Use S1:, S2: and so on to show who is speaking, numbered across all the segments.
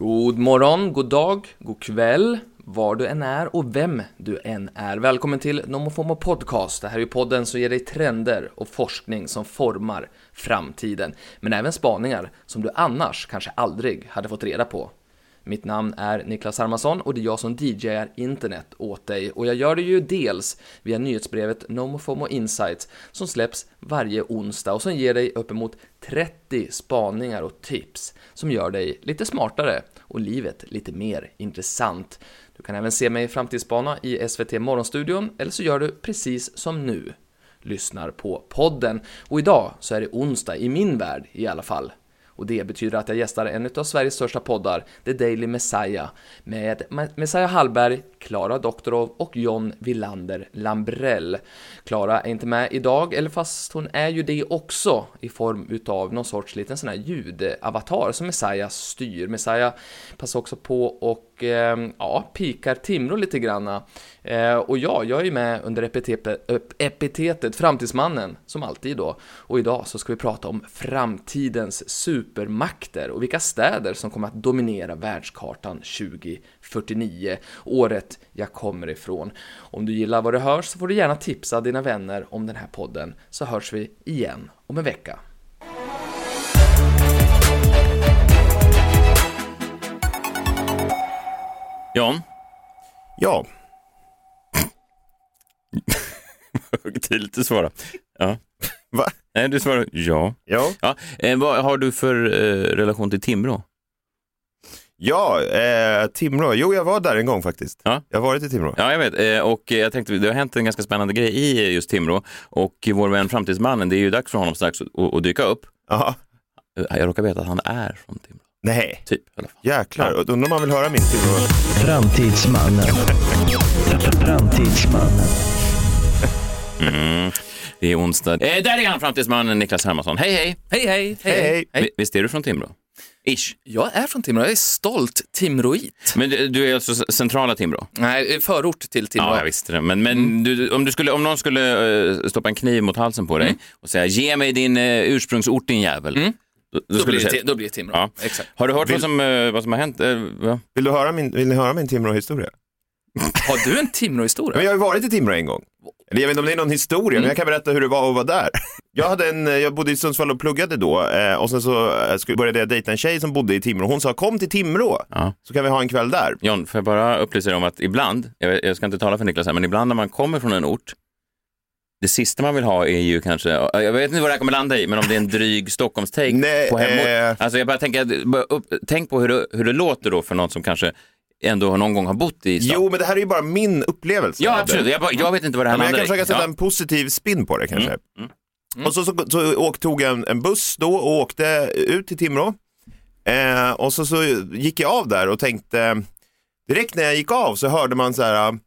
S1: God morgon, god dag, god kväll, var du än är och vem du än är. Välkommen till NomoFomo Podcast. Det här är ju podden som ger dig trender och forskning som formar framtiden, men även spaningar som du annars kanske aldrig hade fått reda på. Mitt namn är Niklas Hermansson och det är jag som DJar internet åt dig och jag gör det ju dels via nyhetsbrevet NomoFomo Insights som släpps varje onsdag och som ger dig uppemot 30 spaningar och tips som gör dig lite smartare och livet lite mer intressant. Du kan även se mig framtidsspana i SVT Morgonstudion eller så gör du precis som nu lyssnar på podden. Och idag så är det onsdag, i min värld i alla fall. Och det betyder att jag gästar en av Sveriges största poddar, The Daily Messiah, med Messiah Hallberg, Klara Doktorov och John Villander Lambrell. Klara är inte med idag, eller fast hon är ju det också i form utav någon sorts liten sån här ljudavatar som Messiah styr. Messiah passar också på och eh, ja, pikar Timrå lite granna. Eh, och ja, jag är ju med under epitetet, epitetet Framtidsmannen, som alltid då. Och idag så ska vi prata om framtidens supermakter och vilka städer som kommer att dominera världskartan 2049, året jag kommer ifrån. Om du gillar vad du hör så får du gärna tipsa dina vänner om den här podden, så hörs vi igen om en vecka.
S2: Jan?
S3: Ja.
S2: Tydligt att svara. Ja.
S3: Va?
S2: Nej, du svarar ja.
S3: Ja.
S2: ja. Eh, vad har du för eh, relation till Timrå?
S3: Ja, eh, Timrå. Jo, jag var där en gång faktiskt.
S2: Ja.
S3: Jag har varit i Timrå.
S2: Ja, jag vet. Eh, och jag tänkte, det har hänt en ganska spännande grej i just Timrå. Och vår vän Framtidsmannen, det är ju dags för honom strax att, att dyka upp.
S3: Jaha.
S2: Eh, Jag råkar veta att han är från Timrå.
S3: Nej,
S2: Typ, i alla fall.
S3: jäklar. Undrar om man vill höra min Timrå.
S4: Framtidsmannen. Framtidsmannen.
S2: Mm. Det är onsdag. Eh, där är han, Framtidsmannen Niklas Hermansson. Hej, hej!
S1: Hej, hej!
S3: Hej, hej.
S2: Vi- Visst är du från Timrå? Ish.
S1: Jag är från Timrå, jag är stolt timroit.
S2: Men du, du är alltså centrala Timrå?
S1: Nej, förort till Timrå.
S2: Ja, jag visste det. Men, men du, om, du skulle, om någon skulle eh, stoppa en kniv mot halsen på dig och säga ge mig din uh, ursprungsort din jävel. Då, då
S1: Då,
S2: skulle
S1: blir
S2: du
S1: det, då blir det Timrå.
S2: Ja.
S1: Exakt.
S2: Har du hört vad, som, eh, vad som har hänt? Eh?
S3: Vill, du höra min, vill ni höra min Timrå-historia?
S1: Har du en Timrå-historia?
S3: Men jag har ju varit i Timrå en gång. Eller jag vet inte om det är någon historia, men jag kan berätta hur det var att vara där. Jag, hade en, jag bodde i Sundsvall och pluggade då eh, och sen så eh, började jag dejta en tjej som bodde i Timrå. Hon sa kom till Timrå
S2: Ja.
S3: så kan vi ha en kväll där.
S2: John, får jag bara upplysa dig om att ibland, jag, ska inte tala för Niklas här, men ibland när man kommer från en ort, det sista man vill ha är ju kanske, jag vet inte vad det här kommer landa i, men om det är en dryg Stockholmstake på hemort.
S3: eh.
S2: Alltså jag bara tänker, bara upp, tänk på hur det, hur det låter då för någon som kanske ändå någon gång har bott i stan.
S3: Jo, men det här är ju bara min upplevelse.
S2: Ja, absolut. Jag, bara, jag vet inte vad det här
S3: Ja, men jag kan sätta
S2: Ja.
S3: en positiv spin på det kanske.
S2: Mm,
S3: Och så, så, så åk, tog jag en, en buss då och åkte ut till Timrå. Eh, och så, så gick jag av där och tänkte, direkt när jag gick av så hörde man så här.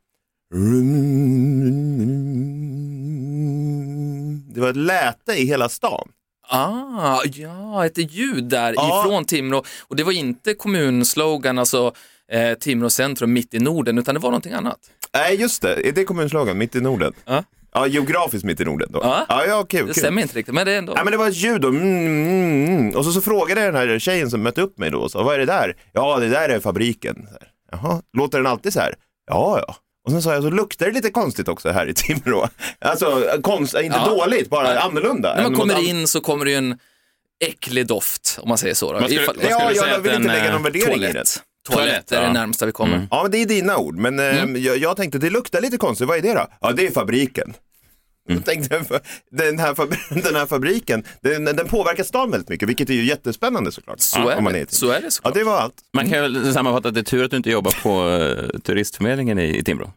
S3: Det var ett läte i hela stan.
S1: Ah, ja, ett ljud där
S3: Ja.
S1: ifrån Timrå. Och det var inte kommunslogan, alltså eh, Timrå centrum mitt i Norden, utan det var någonting annat.
S3: Nej, just det. Är det kommunslogan? Mitt i Norden?
S1: Ja.
S3: Ja, geografiskt mitt i Norden då.
S1: Ja.
S3: ja, ja kul.
S1: Det stämmer inte riktigt, men det är ändå...
S3: Ja, men det var ett ljud och, mm, mm, mm. och så, så frågade jag den här tjejen som mötte upp mig då, så, vad är det där? Ja, det där är fabriken. Så här. Jaha, låter den alltid så här? Ja, ja. Och sen sa jag, så luktar det lite konstigt också här i Timrå. Alltså, konst, inte
S1: Ja.
S3: dåligt, bara annorlunda.
S1: När man kommer in så kommer det ju en äcklig doft, om man säger så. Då.
S2: Vad skulle- vad
S3: Ja,
S2: säga
S3: jag
S2: att
S3: vill inte
S2: en,
S3: lägga
S2: eh,
S3: någon värdering i det.
S1: Toalett.
S2: Toalett,
S1: Toalett är det närmsta vi kommer.
S2: Mm.
S3: Ja, men det är dina ord, men eh, jag, jag tänkte det luktar lite konstigt. Vad är det då? Ja, det är fabriken.
S2: Mm.
S3: Jag tänkte, den, här fabri- den här fabriken, den, den påverkar stan väldigt mycket, vilket är ju jättespännande såklart.
S1: Så, är det. så är det
S3: Ja,
S1: såklart.
S3: det var allt.
S2: Man kan väl sammanfatta att det är tur att du inte jobbar på uh, turistförmedlingen i, i Timrå.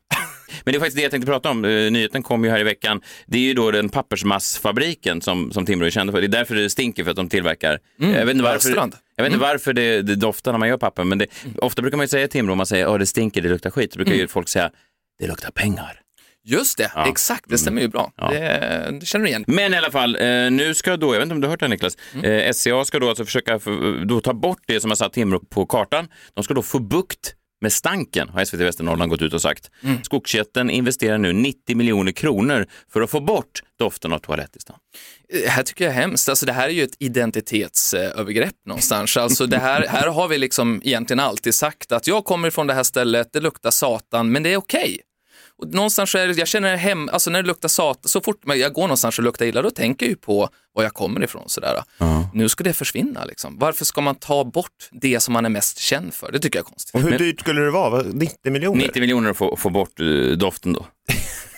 S2: Men det är faktiskt det jag tänkte prata om. Eh, nyheten kom ju här i veckan. Det är ju då den pappersmassfabriken som, som Timrå är kända för. Det är därför det stinker, för att de tillverkar. jag vet inte varför,
S1: Bergstrand.
S2: Jag vet inte varför det, det doftar när man gör papper, men det, ofta brukar man ju säga i Timrå, om man säger att det stinker, det luktar skit, så brukar ju folk säga det luktar pengar.
S1: Just det,
S2: Ja.
S1: exakt, det stämmer ju bra.
S2: Ja.
S1: Det, det känner du igen.
S2: Men i alla fall, eh, nu ska då, jag vet inte om du har hört det här, Niklas, eh, SCA ska då alltså försöka då ta bort det som har satt Timrå på kartan. De ska då få bukt med stanken, har SVT Västernorrland gått ut och sagt.
S1: Mm.
S2: Skogsjätten investerar nu 90 miljoner kronor för att få bort doften av toalett i stan.
S1: Det här tycker jag är hemskt. Alltså, det här är ju ett identitetsövergrepp någonstans. Alltså, det här, här har vi liksom egentligen alltid sagt att jag kommer från det här stället, det luktar satan, men det är okej. Och någonstans är det, jag känner hem, alltså när det luktar satan, så fort jag går någonstans och luktar illa, då tänker jag ju på var jag kommer ifrån. Sådär. Nu ska det försvinna. Liksom. Varför ska man ta bort det som man är mest känd för? Det tycker jag är konstigt.
S3: Och hur
S2: Men-
S3: dyrt skulle det vara? Vad- 90 miljoner?
S2: 90 miljoner att få, få bort eh, doften då.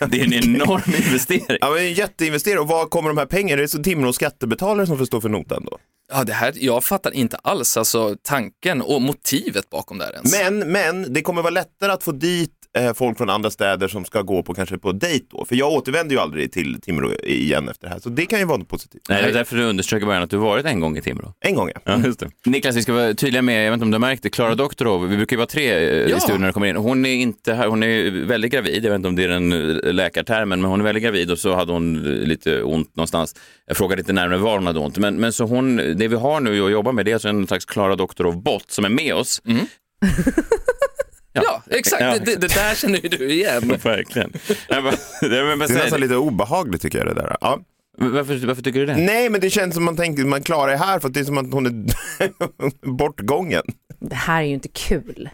S2: Det är en enorm investering.
S3: Ja, men en jätteinvestering. Och var kommer de här pengarna? Är det så Timrå skattebetalare som får stå för notan då?
S1: Ja, det här, jag fattar inte alls alltså, tanken och motivet bakom det här ens.
S3: Men, men det kommer vara lättare att få dit eh, folk från andra städer som ska gå på kanske på dejt då. För jag återvänder ju aldrig till Timrå igen efter det här. Så det kan ju vara något positivt.
S2: Nej, det är därför du underströk i början att du varit en gång i Timrå.
S3: En gång ja.
S2: Ja, just det. Niklas, vi ska vara tydliga med, jag vet inte om du har märkt det, Klara Doktorov, vi brukar ju vara tre eh,
S1: Ja.
S2: i studion när det kommer in. Hon är inte här, hon är väldigt gravid, jag vet inte om det är den eh, läkartermen, men hon är väldigt gravid och så hade hon lite ont någonstans. Jag frågade inte närmare var hon hade ont, men, men så hon, det vi har nu att jobba med det är alltså en slags Klara Doktorov-bot som är med oss.
S1: Ja, exakt.
S2: Ja,
S1: Det, det, det där känner ju du igen.
S2: Verkligen. Jag bara, jag vill bara
S3: Det är nästan lite obehagligt tycker jag det där. Ja.
S2: Varför, varför tycker du det?
S3: Nej, men det känns som man tänker, man klarar det här för att det är som att hon är bortgången.
S5: Det här är ju inte kul.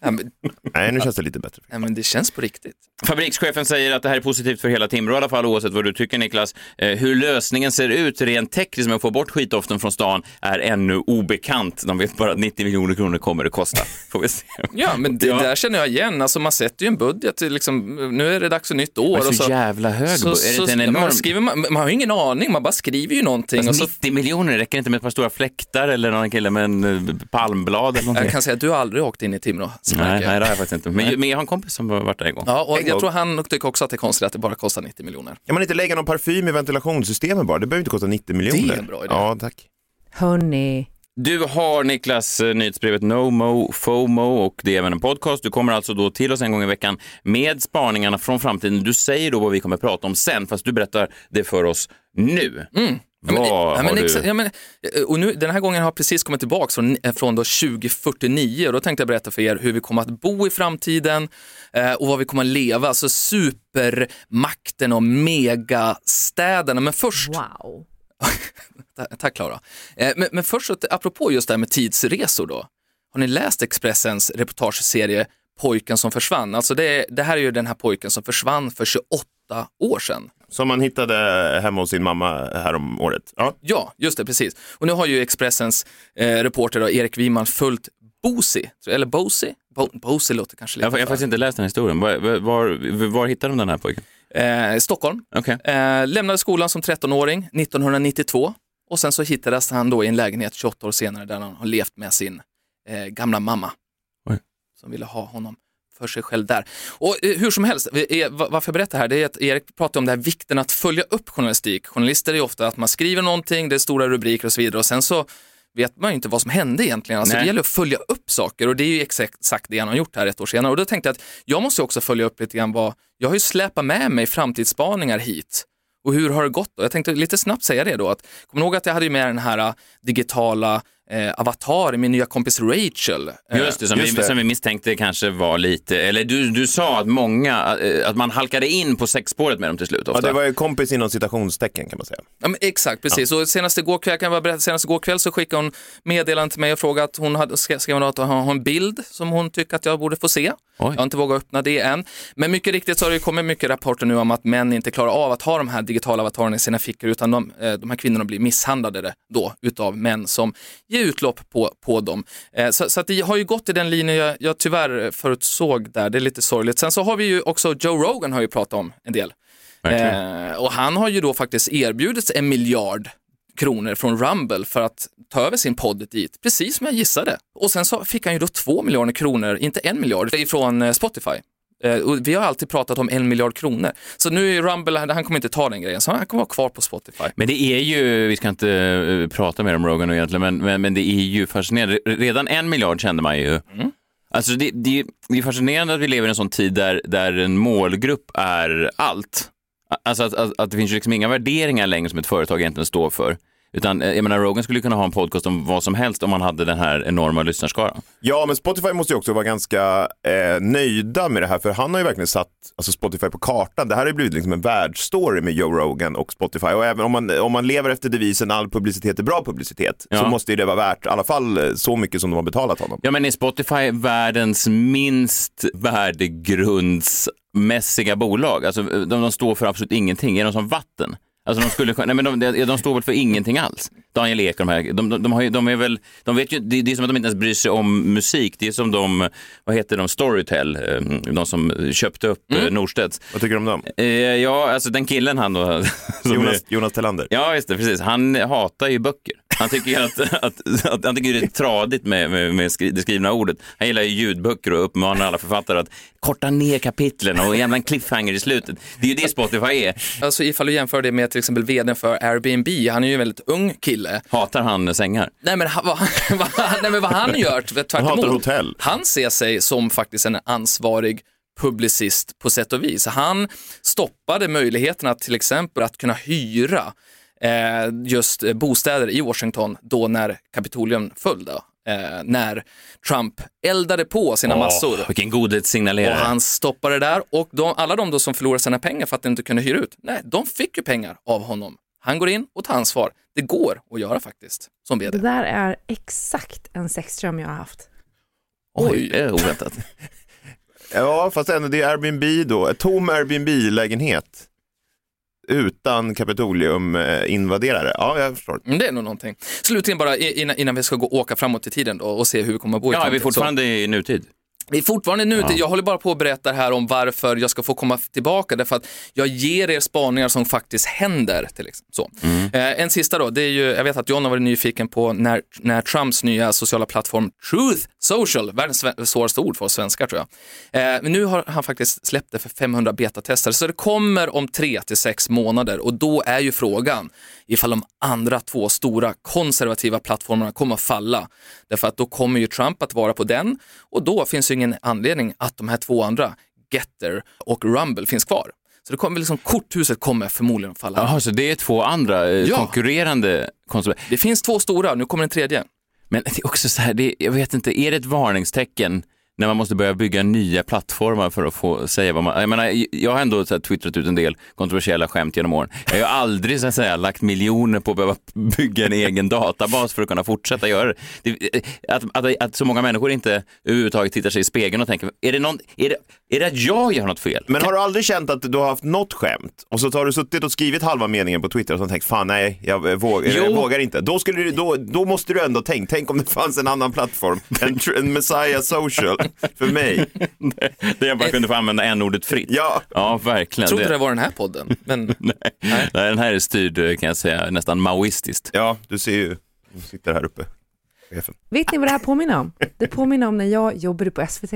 S1: Ja, men,
S3: Nej, nu känns det lite bättre.
S1: ja, men det känns på riktigt.
S2: Fabrikschefen säger att det här är positivt för hela Timrå i alla fall, oavsett vad du tycker Niklas. Eh, hur lösningen ser ut rent tekniskt med att få bort skitdoften från stan är ännu obekant. De vet bara att 90 miljoner kronor kommer det kosta. Får vi se.
S1: Ja, men det
S2: Ja.
S1: där känner jag igen. Alltså, man sätter ju en budget. Liksom, nu är det dags för nytt år.
S2: Men
S1: och
S2: så jävla hög
S1: så,
S2: är det
S1: så,
S2: en enorm-
S1: man, skriver, man, man har ju ingen aning, man bara skriver ju någonting.
S2: Alltså,
S1: och så,
S2: 90 miljoner, räcker inte med ett par stora fläktar eller någon kille med en eh, palmblad eller någonting.
S1: jag kan säga att du har aldrig åkt in i Timrå.
S2: Nej, nej, det har jag faktiskt inte. Men, men jag har en kompis som har varit där en gång.
S1: Ja, och
S3: En
S1: jag
S3: gång.
S1: tror han tycker också att det är konstigt att det bara kostar 90 miljoner.
S3: Kan man inte lägga någon parfym i ventilationssystemet bara? Det behöver inte kosta 90 miljoner.
S1: Det är en bra idé.
S3: Ja, tack.
S5: Hörni,
S2: Du har Niklas eh, nyhetsbrevet No Mo FOMO och det är även en podcast. Du kommer alltså då till oss en gång i veckan med spaningarna från framtiden. Du säger då vad vi kommer prata om sen, fast du berättar det för oss nu. Vad
S1: ja, men,
S2: du?
S1: ja, men, eh, och nu, den här gången har jag precis kommit tillbaka från, eh, från då 2049 och då tänkte jag berätta för er hur vi kommer att bo i framtiden eh, och vad vi kommer att leva, alltså supermakten och megastäderna. Men först,
S5: wow.
S1: Ta- tack Klara. Eh, men, men först, apropå just det här med tidsresor då. Har ni läst Expressens reportageserie Pojken som försvann? Alltså det, det här är ju den här pojken som försvann för 28 år sedan.
S3: Som man hittade hemma hos sin mamma här om året. Ja.
S1: Ja, just det, precis. Och nu har ju Expressens eh, reporter då, Erik Wiman följt Bosi, eller Bosi? Bo, Bosi låter kanske lite
S2: Jag, har- jag har faktiskt inte läst den här historien. Var, var, var, var hittade de den här pojken?
S1: eh, Stockholm.
S2: Okej.
S1: Eh, lämnade skolan som 13-åring 1992 och sen så hittades han då i en lägenhet 28 år senare där han har levt med sin eh, gamla mamma.
S2: Oj.
S1: Som ville ha honom för sig själv där. Och eh, hur som helst, va- varför jag berättar här, det är att Erik pratar om det här vikten att följa upp journalistik. Journalister är ofta att man skriver någonting, det är stora rubriker och så vidare och sen så vet man ju inte vad som hände egentligen. Alltså,
S2: Nej.
S1: det gäller att följa upp saker och det är ju exakt det han har gjort här ett år senare. Och då tänkte jag att jag måste också följa upp lite grann vad, jag har ju släpat med mig framtidsspaningar hit. Och hur har det gått då? Jag tänkte lite snabbt säga det då. Att, ni ihåg att jag hade ju med den här äh, digitala eh, avatar, min nya kompis Rachel. Eh,
S2: Just det, som,
S3: just
S2: vi,
S3: det.
S2: som vi misstänkte kanske var lite, eller du, du sa att många, eh, att man halkade in på sexspåret med dem till slut
S3: ja,
S2: ofta.
S3: det var ju kompis inom citationstecken kan man säga.
S1: Ja, men exakt, precis. Och senast igår kväll, kan jag berätta, senast igår kväll så skickade hon meddelande till mig och frågade att hon hade, skrev att hon har en bild som hon tycker att jag borde få se.
S2: Oj.
S1: Jag har inte vågat öppna det än. Men mycket riktigt så har det kommit mycket rapporter nu om att män inte klarar av att ha de här digitala avatarerna i sina fickor utan de, eh, de här kvinnorna blir misshandlade då utav män som ger utlopp på, på dem. Eh, Så, så att det har ju gått i den linjen jag, jag tyvärr förutsåg där, det är lite sorgligt. Sen så har vi ju också, Joe Rogan har ju pratat om en del. Eh, och han har ju då faktiskt erbjudits en miljard kronor från Rumble för att ta över sin podd dit, precis som jag gissade. Och sen så fick han ju då två miljarder kronor, inte en miljard, ifrån eh, Spotify. Eh, och vi har alltid pratat om en miljard kronor. Så nu är Rumble, han kommer inte ta den grejen, så han kommer vara kvar på Spotify.
S2: Men det är ju, vi ska inte eh, prata mer om Rogan egentligen, men, men, men det är ju fascinerande. Redan en miljard kände man ju. Alltså det, det, det är fascinerande att vi lever i en sån tid där, där en målgrupp är allt. Alltså att, att, att det finns liksom inga värderingar längre som ett företag egentligen står för. Utan eh, jag menar, Rogan skulle kunna ha en podcast om vad som helst om man hade den här enorma lyssnarskaran.
S3: Ja, men Spotify måste ju också vara ganska eh, nöjda med det här, för han har ju verkligen satt alltså Spotify på kartan. Det här har ju blivit liksom en världsstory med Joe Rogan och Spotify. Och även om man, om man lever efter devisen all publicitet är bra publicitet, så
S2: Ja.
S3: måste ju det vara värt i alla fall eh, så mycket som de har betalat honom.
S2: Ja, men är Spotify världens minst värdegrundsmässiga bolag? Alltså, de, de står för absolut ingenting. Är de som vatten? Alltså de, skulle, nej, men de, de, de står väl för ingenting alls. Daniel Ek och de här, de, de, de, har ju, de är väl, de vet ju, det, det är som att de inte ens bryr sig om musik. Det är som de, vad heter de, Storytel, eh, de som köpte upp mm. Norstedts.
S3: Vad tycker du om dem?
S2: Eh, ja, alltså den killen han då.
S3: Jonas,
S2: är-
S3: Jonas Tellander.
S2: Ja, just det, precis. Han hatar ju böcker. Han tycker ju att, att, att, han tycker det är tradigt med, med, med skri, det skrivna ordet. Han gillar ju ljudböcker och uppmanar alla författare att korta ner kapitlen och gärna en cliffhanger i slutet. Det är ju det Spotify är.
S1: Alltså ifall du jämför det med till exempel vdn för Airbnb, han är ju en väldigt ung kille.
S2: Hatar han sängar?
S1: Nej men, vad, vad, nej, men vad han gör tvärt
S3: Han hatar hotell.
S1: han ser sig som faktiskt en ansvarig publicist på sätt och vis. Han stoppade möjligheterna till exempel att kunna hyra eh, just eh, bostäder i Washington då när Kapitolium föll. Då. Eh, när Trump eldade på sina massor.
S2: Vilken godhetssignalerare.
S1: Och han stoppade det där och de, alla de som förlorade sina pengar för att de inte kunde hyra ut, nej, de fick ju pengar av honom. Han går in och tar ansvar. Det går att göra faktiskt som
S5: Det
S1: vd.
S5: där är exakt en sexdröm jag har haft.
S2: Oj, det är oväntat.
S3: Ja, fast ändå det är Airbnb då, en tom Airbnb-lägenhet utan Kapitolium-invaderare. Ja, jag förstår.
S1: Mm, Det är nog någonting. Slutligen bara innan, innan vi ska gå åka framåt i tiden då och se hur vi kommer att bo i
S2: Ja, är vi
S1: framtiden. Så-
S2: fortfarande i nutid?
S1: Vi är fortfarande nu, jag håller bara på att berätta här om varför jag ska få komma tillbaka, därför att jag ger er spaningar som faktiskt händer. Till exempel. Så. Eh, en sista då, det är ju, jag vet att John har varit nyfiken på när, när Trumps nya sociala plattform Truth Social, världens svåraste ord för oss svenskar tror jag. Eh, men nu har han faktiskt släppt det för 500 betatester, så det kommer om tre till sex månader och då är ju frågan ifall de andra två stora konservativa plattformarna kommer att falla. Därför att då kommer ju Trump att vara på den och då finns ju ingen anledning att de här två andra, Getter och Rumble, finns kvar. Så det kommer liksom, korthuset kommer förmodligen att falla.
S2: Jaha, så det är två andra eh,
S1: Ja.
S2: konkurrerande konsumenter.
S1: Det finns två stora, nu kommer en tredje.
S2: Men det är också så här, det, jag vet inte, är det ett varningstecken när man måste börja bygga nya plattformar för att få säga vad man... Jag, menar, jag har ändå så twittrat ut en del kontroversiella skämt genom åren. Jag har aldrig så att säga, lagt miljoner på att behöva bygga en egen databas för att kunna fortsätta göra det. det att, att, att så många människor inte överhuvudtaget tittar sig i spegeln och tänker, är det, någon, är det, är det att jag gör något fel?
S3: Men har du aldrig känt att du har haft något skämt och så har du suttit och skrivit halva meningen på Twitter och så tänkt fan nej, jag vågar, jag vågar inte. Då, skulle du, då, då måste du ändå tänka, tänk om det fanns en annan plattform, en, en Messiah Social för mig.
S2: Där jag bara kunde få använda en ordet fritt.
S3: Ja,
S2: Ja, verkligen.
S1: Jag trodde
S2: Det-
S1: det var den här podden, men
S2: Nej. Nej, den här är styrd, eh, kan jag säga, nästan maoistiskt.
S3: ja du ser ju, du sitter här uppe, chefen.
S5: Vet ni vad det här påminner om? Det påminner om när jag jobbade på SVT.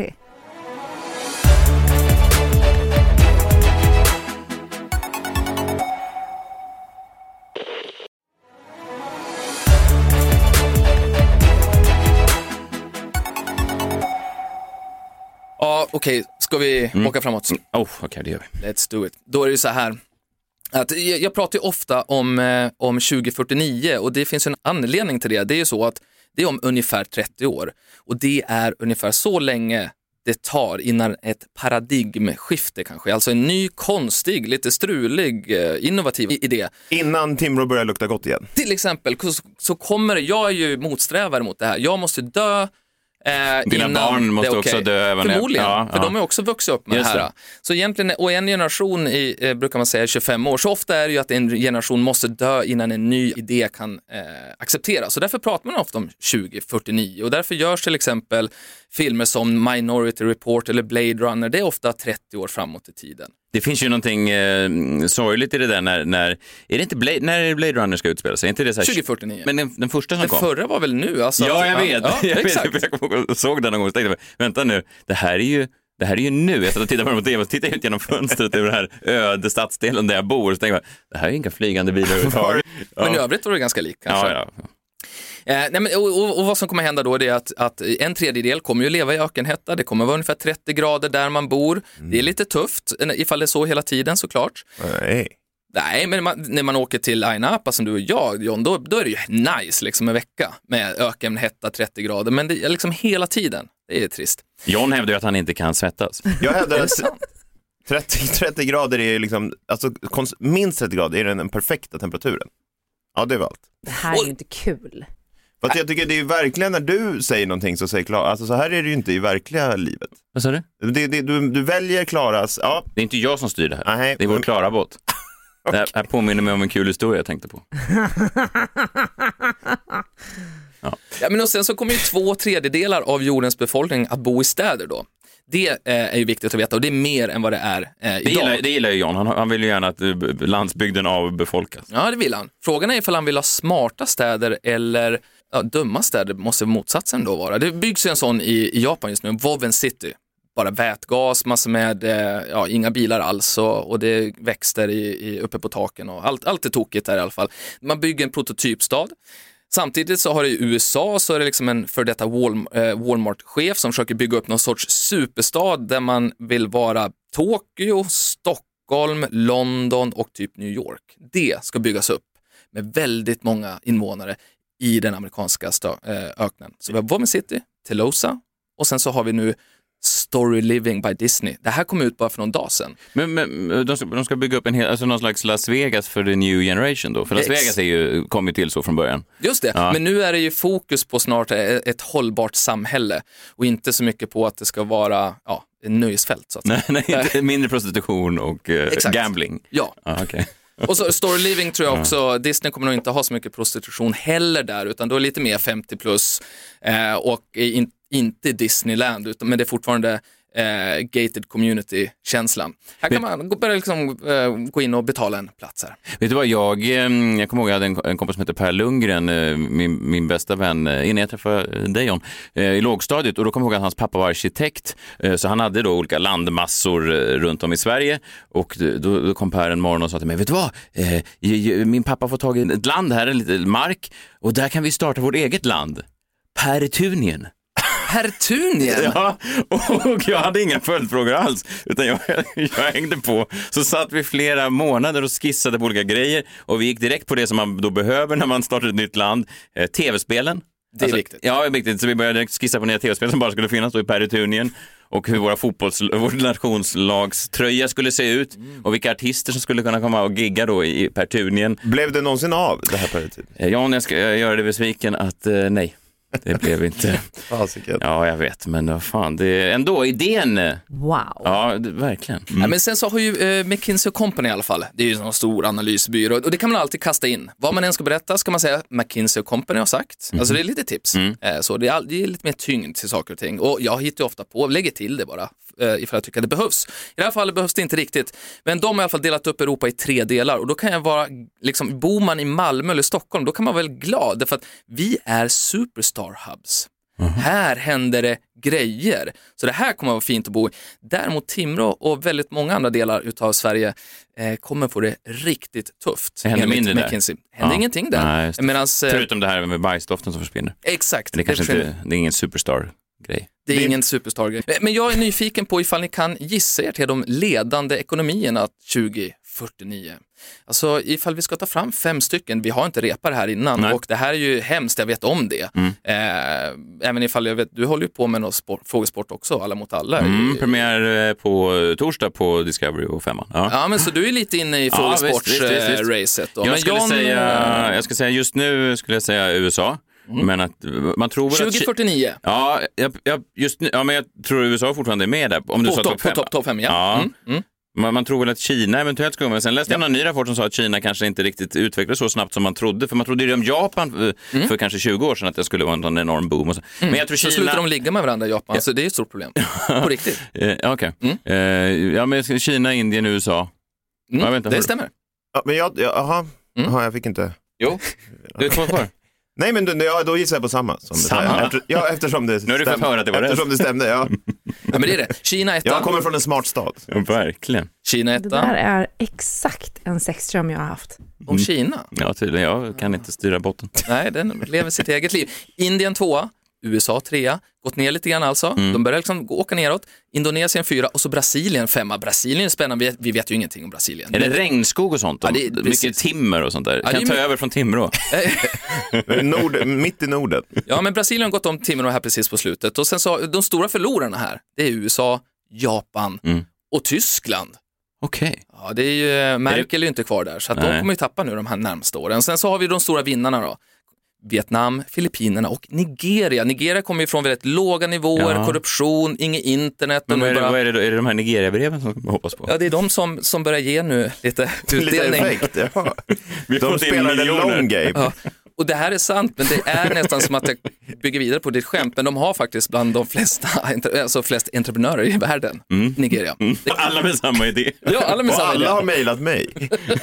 S1: Okej, ska vi åka framåt?
S2: Oh, Okej, det gör vi.
S1: Let's do it. Då är det ju så här. Att jag jag pratar ju ofta om, eh, om 2049 och det finns en anledning till det. Det är ju så att det är om ungefär 30 år och det är ungefär så länge det tar innan ett paradigmskifte kanske, alltså en ny konstig, lite strulig, eh, innovativ idé.
S3: Innan Timrå börjar lukta gott igen.
S1: Till exempel så, så kommer, jag är ju motsträvare mot det här, jag måste dö Eh,
S2: Dina barn måste
S1: är
S2: också dö även-
S1: Förmodligen,
S2: ja,
S1: för
S2: ja.
S1: de är också vuxit upp med
S2: Just
S1: det här. Så egentligen, och en generation i, eh, brukar man säga 25 år, så ofta är det ju att en generation måste dö innan en ny idé kan eh, accepteras. Så därför pratar man ofta om 2049 och därför görs till exempel filmer som Minority Report eller Blade Runner, det är ofta 30 år framåt i tiden.
S2: Det finns ju någonting eh, sorgligt i det där när, när, är det inte Blade, när är Blade Runner ska utspela sig? Inte det så här,
S1: 2049.
S2: Men den, den första som
S1: Den
S2: kom?
S1: förra var väl nu? Alltså,
S2: Ja, jag vet.
S1: Ja,
S2: jag, vet
S1: exakt.
S2: jag såg den någon gång och tänkte, vänta nu, det här är ju det här är ju nu, jag satt och tittade på den på tv och tittade ut genom fönstret över den här öde stadsdelen där jag bor. Så tänkte jag, det här är inga flygande bilar överhuvudtaget.
S1: Men i
S2: Ja.
S1: övrigt var det ganska likt kanske.
S2: Ja, ja.
S1: Eh, nej, men, och, och, och vad som kommer hända då är att, att en tredjedel kommer ju leva i ökenhetta. Det kommer vara ungefär 30 grader där man bor. Det är lite tufft ifall det är så hela tiden såklart.
S3: Nej.
S1: Nej, men man, när man åker till Ayia Napa som du och jag, John, då, då är det ju nice liksom en vecka med öken, hetta, 30 grader. Men det är liksom hela tiden. Det är trist.
S2: John hävdar ju att han inte kan svettas.
S3: Jag hävdar att
S1: sant?
S3: 30, 30 grader är liksom, alltså minst 30 grader är den, den perfekta temperaturen. Ja, det var allt.
S5: Det här är ju inte kul.
S3: För att jag tycker det är verkligen när du säger någonting så säger Klara, alltså så här är det ju inte i verkliga livet.
S2: Vad sa du?
S3: Det, det, du, du väljer Klaras, ja,
S2: Det är inte jag som styr det här.
S3: nej,
S2: Det är vår
S3: men-
S2: Klara-båt. Det här- här påminner mig om en kul historia jag tänkte på.
S1: Ja, men och sen så kommer ju två tredjedelar av jordens befolkning att bo i städer då. Det eh, är ju viktigt att veta och det är mer än vad det är eh,
S2: Det
S1: idag.
S2: gillar, det gillar ju John. Han, han vill ju gärna att eh, landsbygden avbefolkas.
S1: Ja, det vill han. Frågan är ifall han vill ha smarta städer eller ja, dumma städer, måste motsatsen då vara. Det byggs ju en sån i, i Japan just nu, Woven City. Bara vätgas, massor med, eh, ja, inga bilar alls och, och det är växter i, i, uppe på taken och allt, allt är tokigt där i alla fall. Man bygger en prototypstad. Samtidigt så har det i USA så är det liksom en för detta eh, Walmart-chef som försöker bygga upp någon sorts superstad där man vill vara Tokyo, Stockholm, London och typ New York. Det ska byggas upp med väldigt många invånare i den amerikanska eh, öknen. Så vi har Women City, Telosa och sen så har vi nu Story Living by Disney. Det här kom ut bara för någon dag sedan.
S2: Men, men de, ska, de ska bygga upp en hel, alltså någon slags Las Vegas för the new generation då? För Las
S1: Ex-
S2: Vegas är ju, kom ju till så från början.
S1: Just det,
S2: Ja.
S1: men nu är det ju fokus på snart e- ett hållbart samhälle och inte så mycket på att det ska vara ja, nöjesfält. Så att säga.
S2: Nej, nej, mindre prostitution och eh, gambling.
S1: Ja,
S2: Ja, okej.
S1: Och så Story Living tror jag också, Disney kommer nog inte ha så mycket prostitution heller där, utan då är lite mer 50 plus eh, och in, inte Disneyland, utan, men det är fortfarande eh, gated community-känslan. Här kan man gå- börja liksom, eh, gå in och betala en plats här.
S2: Vet du vad, jag, eh, jag kommer ihåg jag hade en, en kompis som heter Per Lundgren, eh, min, min bästa vän, eh, innan jag träffade dig John, i lågstadiet och då kommer jag ihåg att hans pappa var arkitekt, så han hade då olika landmassor runt om i Sverige och då, då kom Per en morgon och sa till mig, vet du vad, min pappa får tag i ett land här, en liten mark och där kan vi starta vårt eget land. Pertunien.
S1: Hertunien!
S2: Ja, och jag hade inga följdfrågor alls, utan jag, jag hängde på. Så satt vi flera månader och skissade på olika grejer och vi gick direkt på det som man då behöver när man startar ett nytt land, eh, tv-spelen.
S1: Det är viktigt.
S2: Ja, det är viktigt. Så vi började skissa på nya tv-spel som bara skulle finnas då i Peritunien och hur våra fotbolls, vår nationslagströja skulle se ut och vilka artister som skulle kunna komma och gigga då i Peritunien.
S3: Blev det någonsin av det här tid?
S2: Eh, Jan, jag ska göra dig besviken att eh, nej, det blev inte.
S3: Fasiken.
S2: Ja, jag vet, men vad fan, det är ändå idén.
S5: Wow.
S2: Ja, det, verkligen.
S1: Ja, men sen så har ju eh, McKinsey Company i alla fall, det är ju en stor analysbyrå och det kan man alltid kasta in. Vad man än ska berätta ska man säga McKinsey Company har sagt. Alltså det är lite tips. Eh, så det är, det är lite mer tyngd till saker och ting och jag hittar ju ofta på, lägger till det bara eh, ifall jag tycker att det behövs. I det här fallet behövs det inte riktigt, men de har i alla fall delat upp Europa i tre delar och då kan jag vara, liksom, bor man i Malmö eller Stockholm, då kan man väl glad, därför att vi är superstar hubs. Här händer det grejer. Så det här kommer att vara fint att bo i. Däremot Timrå och väldigt många andra delar utav Sverige eh, kommer få det riktigt tufft.
S2: Det händer mindre där.
S1: McKinsey. händer
S2: Ja.
S1: ingenting där.
S2: Nej, det.
S1: Medans, eh,
S2: Förutom det här med bajsdoften som försvinner.
S1: exakt,
S2: Det är kanske
S1: försvinner.
S2: inte, det är ingen superstar-grej.
S1: Det är ingen superstar-grej. Men jag är nyfiken på ifall ni kan gissa er till de ledande ekonomierna 2049. Alltså ifall vi ska ta fram fem stycken, vi har inte repar här innan
S2: Nej.
S1: och det här är ju hemskt, jag vet om det.
S2: Mm.
S1: Eh, även ifall jag vet, du håller ju på med någon sport, frågesport också, Alla mot alla.
S2: Mm, premiär eh, på torsdag på Discovery och femman. Ja.
S1: Ja, men så du är lite inne i
S2: Ja,
S1: frågesportsracet då.
S2: Jag, skulle
S1: John,
S2: säga,
S1: eh,
S2: jag ska säga just nu skulle jag säga USA, men att eh, man tror väl att...
S1: 2049,
S2: Ja, jag, jag, just nu, ja, men jag tror USA fortfarande är med där. Om du
S1: på
S2: sa
S1: topp
S2: topp fem.
S1: top, top fem, ja.
S2: Ja.
S1: Mm, mm.
S2: Man, man tror väl att Kina eventuellt ska gå med. Sen läste jag någon ny rapport som sa att Kina kanske inte riktigt utvecklades så snabbt som man trodde. För man trodde ju om Japan för, för kanske 20 år sedan att det skulle vara en sån enorm boom. Och så. Men jag tror
S1: Så
S2: Kina...
S1: slutar de ligga med varandra i Japan, så det är ett stort problem. På riktigt.
S2: Eh, ja, Okej.
S1: Mm.
S2: Eh, ja, men Kina, Indien, USA.
S1: Mm,
S2: Jag vet inte, har
S1: det stämmer.
S3: Ja, men jag, ja, aha,
S1: Mm.
S3: aha, jag fick inte.
S2: Jo, du är två kvar.
S3: Nej, men då, ja, då gissar jag på samma. Som
S2: Samma?
S3: Efter, ja, eftersom det
S2: Nu har du fått höra att det var rätt.
S3: Eftersom det stämde, ja.
S1: Ja, men det är det. Kina etta.
S3: Jag kommer från en smart stad.
S2: Ja, verkligen.
S1: Kina
S5: Det
S1: etta.
S5: där är exakt en sexdröm jag har haft.
S1: Om Kina?
S2: Ja, tydligen. Jag kan inte styra botten.
S1: Nej, den lever sitt eget liv. Indien tvåa, USA trea, gått ner lite grann alltså.
S2: Mm.
S1: De börjar liksom åka neråt. Indonesien fyra och så Brasilien femma. Brasilien är spännande, vi, vet ju ingenting om Brasilien.
S2: Är det regnskog och sånt?
S1: Ja, det är-
S2: Mycket
S1: precis.
S2: timmer och sånt där.
S1: Ja,
S2: kan
S1: är
S2: ta över från Timrå.
S3: Nord, mitt i Norden.
S1: Ja, men Brasilien har gått om Timrå här precis på slutet. Och sen så, de stora förlorarna här, det är USA, Japan
S2: Mm.
S1: och Tyskland.
S2: Okej.
S1: Ja, det är ju, Merkel är ju inte kvar där, så att de kommer ju tappa nu de här närmaste åren. Sen så har vi de stora vinnarna då. Vietnam, Filippinerna och Nigeria. Nigeria kommer ju från väldigt låga nivåer,
S2: Ja.
S1: korruption, inget internet.
S2: Men
S1: och
S2: vad är, det,
S1: bara...
S2: vad är, det, då? är det de här Nigeria-breven som man hoppas på?
S1: Ja, det är de som, som börjar ge nu lite
S3: Lite
S1: utdelning.
S3: effekt. Ja.
S2: Vi får
S3: De spelar the
S2: miljoner.
S3: long game.
S1: Ja. Och det här är sant, men det är nästan som att jag bygger vidare på ditt skämt, men de har faktiskt bland de flesta, alltså flest entreprenörer i världen, Nigeria. Det-
S2: Alla med samma idé.
S1: Ja, alla med
S3: Och
S1: samma idé.
S3: alla har mejlat mig.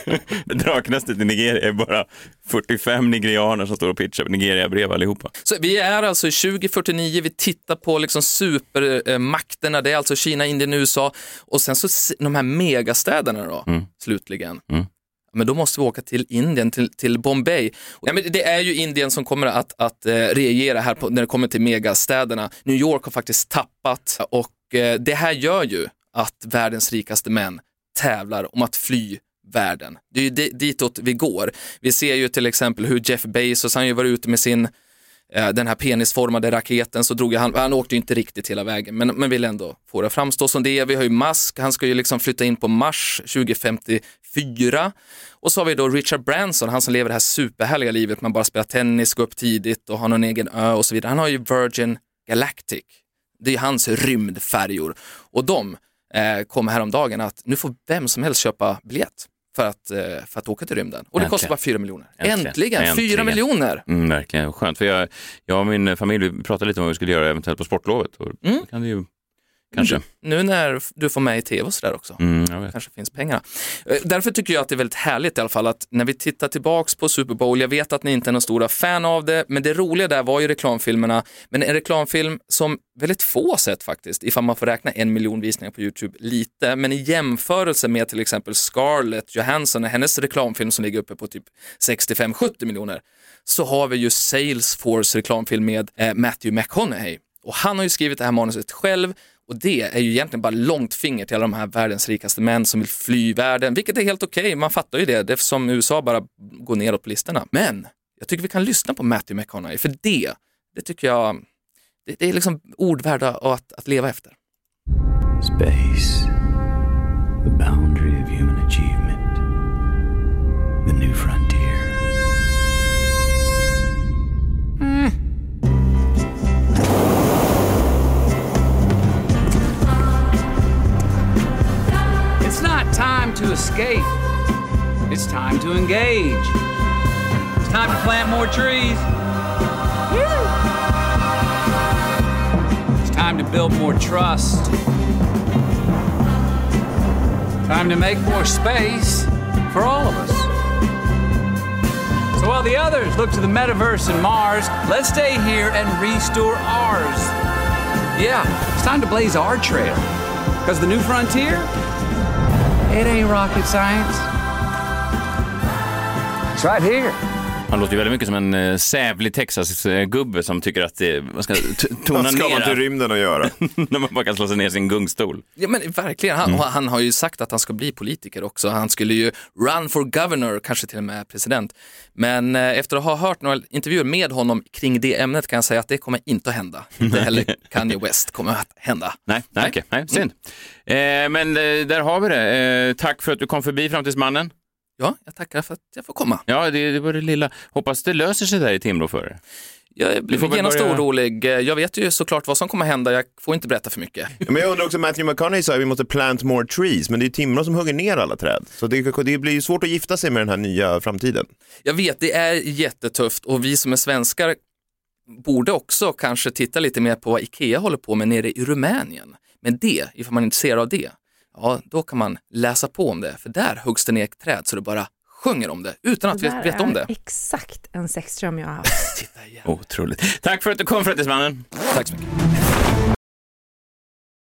S2: Draknästet i Nigeria är bara 45 nigerianer som står och pitchar Nigeria-brev allihopa.
S1: Så vi är alltså i 2049, vi tittar på liksom supermakterna, det är alltså Kina, Indien, USA och sen så de här megastäderna då, slutligen.
S2: Mm.
S1: Men då måste vi åka till Indien, till, till Bombay. Ja, men det är ju Indien som kommer att, att eh, regera här på, när det kommer till megastäderna. New York har faktiskt tappat och eh, det här gör ju att världens rikaste män tävlar om att fly världen. Det är ju ditåt vi går. Vi ser ju till exempel hur Jeff Bezos, han har ju varit ute med sin Eh, den här penisformade raketen så drog jag, han, han åkte ju inte riktigt hela vägen men, men vill ändå få det att framstå som det. Vi har ju Musk, han ska ju liksom flytta in på Mars 2054 och så har vi då Richard Branson, han som lever det här superhärliga livet, man bara spelar tennis, går upp tidigt och har någon egen ö och så vidare. Han har ju Virgin Galactic, det är ju hans rymdfärjor och de eh, kom häromdagen att nu får vem som helst köpa biljett för att, eh, för att åka till rymden och det
S2: Äntligen.
S1: kostar bara 4 miljoner.
S2: Äntligen.
S1: Äntligen,
S2: Äntligen.
S1: 4 miljoner!
S2: Mm, verkligen skönt, för jag, jag och min familj vi pratade lite om vad vi skulle göra eventuellt på sportlovet. Och
S1: Mm.
S2: kan det ju, kanske.
S1: Nu när du får med i tv och sådär också.
S2: Mm,
S1: kanske finns pengar. Eh, Därför tycker jag att det är väldigt härligt i alla fall att när vi tittar tillbaks på Super Bowl, jag vet att ni inte är någon stora fan av det, men det roliga där var ju reklamfilmerna, men en reklamfilm som väldigt få sett faktiskt, ifall man får räkna en miljon visningar på YouTube lite, men i jämförelse med till exempel Scarlett Johansson och hennes reklamfilm som ligger uppe på typ 65-70 miljoner, så har vi ju Salesforce reklamfilm med eh, Matthew McConaughey. Och han har ju skrivit det här manuset själv och det är ju egentligen bara långt finger till alla de här världens rikaste män som vill fly världen, vilket är helt okej, man fattar ju det, det är som USA bara går neråt på listorna. Men jag tycker vi kan lyssna på Matthew McConaughey, för det, det tycker jag, det, det är liksom ord värda att, att leva efter.
S4: Space. The boundary of human achievement. The new frontier.
S6: Time to escape. It's time to engage. It's time to plant more trees. It's time to build more trust. Time to make more space for all of us. So while the others look to the metaverse and Mars, let's stay here and restore ours. Yeah, it's time to blaze our trail. Because the new frontier, it ain't rocket science. It's right here.
S2: Han låter ju väldigt mycket som en eh, sävlig Texas-gubbe som tycker att det, man ska tona
S3: Vad ska man till
S2: ner
S3: rymden och göra?
S2: när man bara kan slå sig ner i sin gungstol.
S1: Ja men verkligen, han, och han har ju sagt att han ska bli politiker också. Han skulle ju run for governor, kanske till och med president. Men eh, efter att ha hört några intervjuer med honom kring det ämnet kan jag säga att det kommer inte att hända. Inte heller Kanye West kommer att hända.
S2: Nej, nej, okej, nej, synd. Eh, men eh, där har vi det. Eh, tack för att du kom förbi Framtidsmannen.
S1: Ja, jag tackar för att jag får komma.
S2: Ja, det, det var det lilla. Hoppas det löser sig där i Timrå för er.
S1: Jag
S2: får
S1: blir genast
S2: börja-
S1: orolig. Jag vet ju såklart vad som kommer hända, jag får inte berätta för mycket.
S3: Men jag undrar också, Matthew McConaughey sa att vi måste plant more trees, men det är Timrå som hugger ner alla träd. Så det, det blir ju svårt att gifta sig med den här nya framtiden.
S1: Jag vet, det är jättetufft och vi som är svenskar borde också kanske titta lite mer på vad Ikea håller på med nere i Rumänien. Men det, ifall man är intresserad av det, ja då kan man läsa på om det, för där huggs det ner träd så det bara sjunger om det utan att vi vet om det.
S5: exakt en sexdröm jag har haft.
S1: Titta igen.
S2: Otroligt. Tack för att du kom Framtidsmannen.
S1: Tack så mycket.